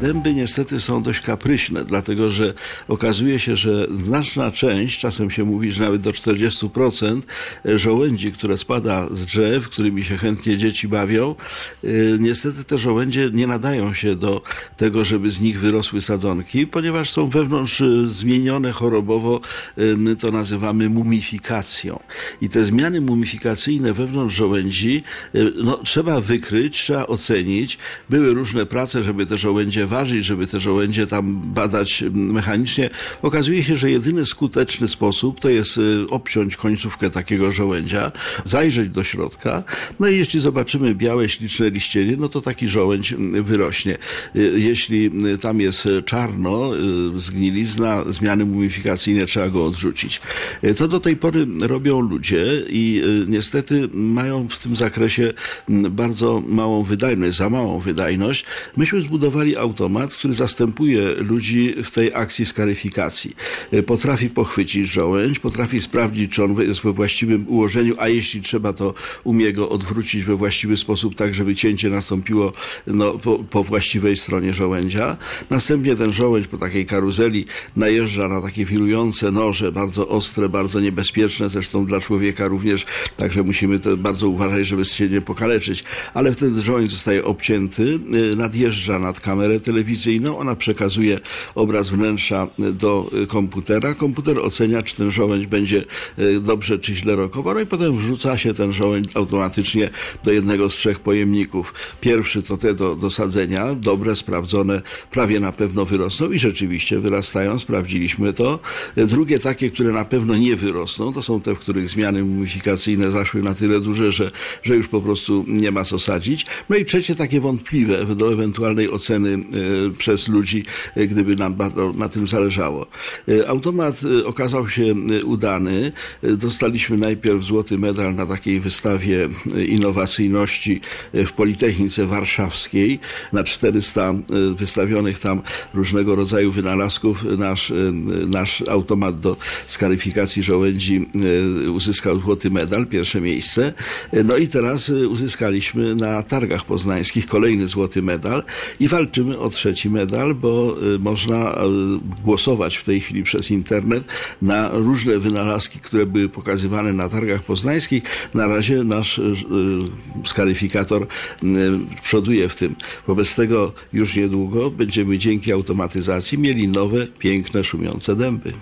Dęby niestety są dość kapryśne, dlatego że okazuje się, że znaczna część, czasem się mówi, że nawet do 40% żołędzi, które spada z drzew, którymi się chętnie dzieci bawią, y, niestety te żołędzie nie nadają się do tego, żeby z nich wyrosły sadzonki, ponieważ są wewnątrz y, zmienione chorobowo, my to nazywamy mumifikacją. I te zmiany mumifikacyjne wewnątrz żołędzi no, trzeba wykryć, trzeba ocenić. Były różne prace, żeby te żołędzie ważyć, żeby te żołędzie tam badać mechanicznie. Okazuje się, że jedyny skuteczny sposób to jest y, obciąć końcówkę takiego żołędzia, zajrzeć do środka, no i jeśli zobaczymy białe, śliczne liścienie, no to taki żołędź wyrośnie. Y, jeśli y, tam jest czarno, zgnilizna, zmiany mumifikacyjne, trzeba go odrzucić. To do tej pory robią ludzie i niestety mają w tym zakresie bardzo małą wydajność, za małą wydajność. Myśmy zbudowali auto automat, który zastępuje ludzi w tej akcji skaryfikacji. E, potrafi pochwycić żołędź, potrafi sprawdzić, czy on jest we właściwym ułożeniu, a jeśli trzeba, to umie go odwrócić we właściwy sposób, tak żeby cięcie nastąpiło no, po, po właściwej stronie żołędzia. Następnie ten żołędź po takiej karuzeli najeżdża na takie wirujące noże, bardzo ostre, bardzo niebezpieczne, zresztą dla człowieka również, także musimy to bardzo uważać, żeby się nie pokaleczyć. Ale wtedy żołędź zostaje obcięty, e, nadjeżdża nad kamerę telewizyjną, ona przekazuje obraz wnętrza do komputera. Komputer ocenia, czy ten żołędź będzie e, dobrze czy źle rokował, no i potem wrzuca się ten żołędź automatycznie do jednego z trzech pojemników. Pierwszy to te do, do sadzenia, dobre, sprawdzone, prawie na pewno wyrosną i rzeczywiście wyrastają, sprawdziliśmy to. E, drugie takie, które na pewno nie wyrosną, to są te, w których zmiany mumifikacyjne zaszły na tyle duże, że, że już po prostu nie ma co sadzić. No i trzecie takie wątpliwe do ewentualnej oceny E, przez ludzi, e, gdyby nam na tym zależało. E, automat okazał się udany. Dostaliśmy najpierw złoty medal na takiej wystawie innowacyjności w Politechnice Warszawskiej. Na 400 wystawionych tam różnego rodzaju wynalazków nasz, nasz automat do skaryfikacji żołędzi uzyskał złoty medal, pierwsze miejsce. No i teraz uzyskaliśmy na targach poznańskich kolejny złoty medal i walczymy o trzeci medal, bo y, można y, głosować w tej chwili przez internet na różne wynalazki, które były pokazywane na targach poznańskich. Na razie nasz y, skaryfikator przoduje w tym. Wobec tego już niedługo będziemy dzięki automatyzacji mieli nowe, piękne, szumiące dęby.